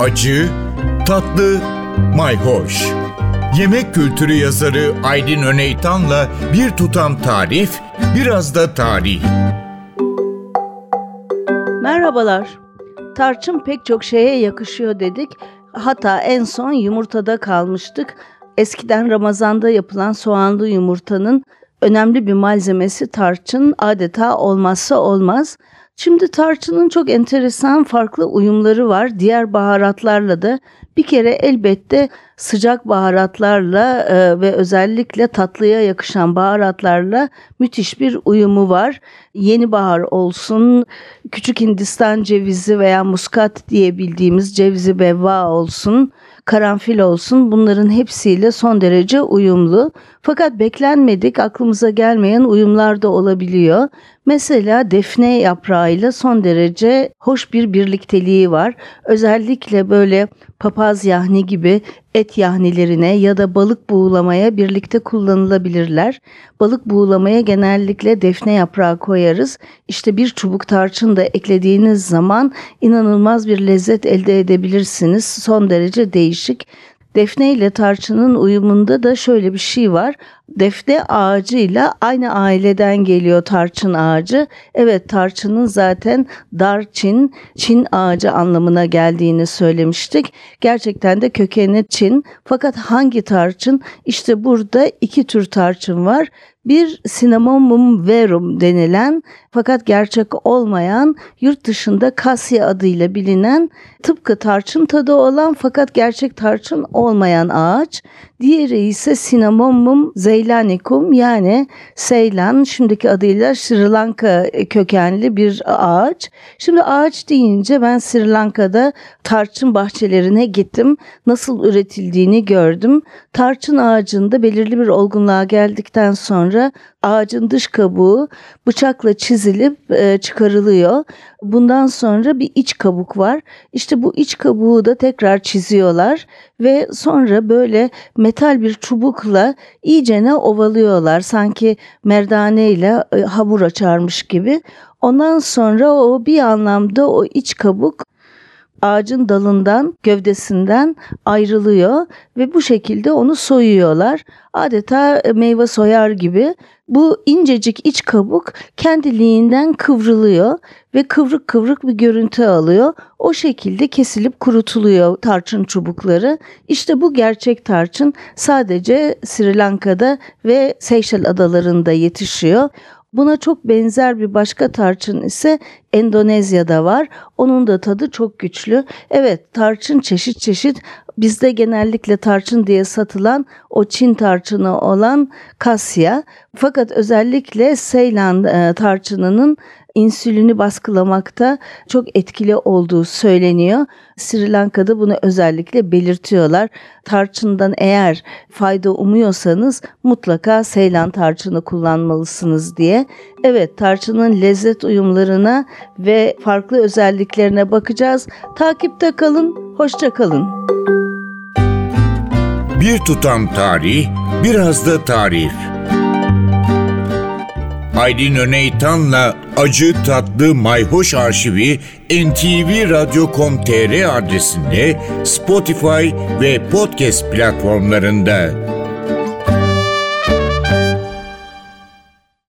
acı, tatlı, mayhoş. Yemek kültürü yazarı Aydın Öneytan'la bir tutam tarif, biraz da tarih. Merhabalar. Tarçın pek çok şeye yakışıyor dedik. Hatta en son yumurtada kalmıştık. Eskiden Ramazan'da yapılan soğanlı yumurtanın önemli bir malzemesi tarçın adeta olmazsa olmaz. Şimdi tarçının çok enteresan farklı uyumları var. Diğer baharatlarla da bir kere elbette sıcak baharatlarla e, ve özellikle tatlıya yakışan baharatlarla müthiş bir uyumu var. Yeni bahar olsun, küçük Hindistan cevizi veya muskat diye bildiğimiz cevizi bevva olsun karanfil olsun bunların hepsiyle son derece uyumlu. Fakat beklenmedik aklımıza gelmeyen uyumlar da olabiliyor. Mesela defne yaprağıyla son derece hoş bir birlikteliği var. Özellikle böyle papaz yahni gibi et yahnilerine ya da balık buğulamaya birlikte kullanılabilirler. Balık buğulamaya genellikle defne yaprağı koyarız. İşte bir çubuk tarçın da eklediğiniz zaman inanılmaz bir lezzet elde edebilirsiniz. Son derece değişik. Defne ile tarçının uyumunda da şöyle bir şey var. Defne ağacıyla aynı aileden geliyor tarçın ağacı. Evet tarçının zaten dar Çin, Çin ağacı anlamına geldiğini söylemiştik. Gerçekten de kökeni Çin. Fakat hangi tarçın? İşte burada iki tür tarçın var. Bir Cinnamomum verum denilen fakat gerçek olmayan yurt dışında kasya adıyla bilinen tıpkı tarçın tadı olan fakat gerçek tarçın olmayan ağaç. Diğeri ise Cinnamomum zeylanicum yani Seylan şimdiki adıyla Sri Lanka kökenli bir ağaç. Şimdi ağaç deyince ben Sri Lanka'da tarçın bahçelerine gittim. Nasıl üretildiğini gördüm. Tarçın ağacında belirli bir olgunluğa geldikten sonra ağacın dış kabuğu bıçakla çizilip e, çıkarılıyor. Bundan sonra bir iç kabuk var. İşte bu iç kabuğu da tekrar çiziyorlar ve sonra böyle metal bir çubukla iyicene ovalıyorlar. Sanki merdane ile hamur açarmış gibi. Ondan sonra o bir anlamda o iç kabuk ağacın dalından, gövdesinden ayrılıyor ve bu şekilde onu soyuyorlar. Adeta e, meyve soyar gibi bu incecik iç kabuk kendiliğinden kıvrılıyor ve kıvrık kıvrık bir görüntü alıyor. O şekilde kesilip kurutuluyor tarçın çubukları. İşte bu gerçek tarçın sadece Sri Lanka'da ve Seyşel adalarında yetişiyor. Buna çok benzer bir başka tarçın ise Endonezya'da var. Onun da tadı çok güçlü. Evet tarçın çeşit çeşit bizde genellikle tarçın diye satılan o Çin tarçını olan kasya. Fakat özellikle Seylan e, tarçınının insülini baskılamakta çok etkili olduğu söyleniyor. Sri Lanka'da bunu özellikle belirtiyorlar. Tarçından eğer fayda umuyorsanız mutlaka Seylan tarçını kullanmalısınız diye. Evet tarçının lezzet uyumlarına ve farklı özelliklerine bakacağız. Takipte kalın, hoşça kalın. Bir tutam tarih, biraz da tarif. Aydın Öneytan'la Acı Tatlı Mayhoş Arşivi ntvradio.com.tr adresinde Spotify ve podcast platformlarında.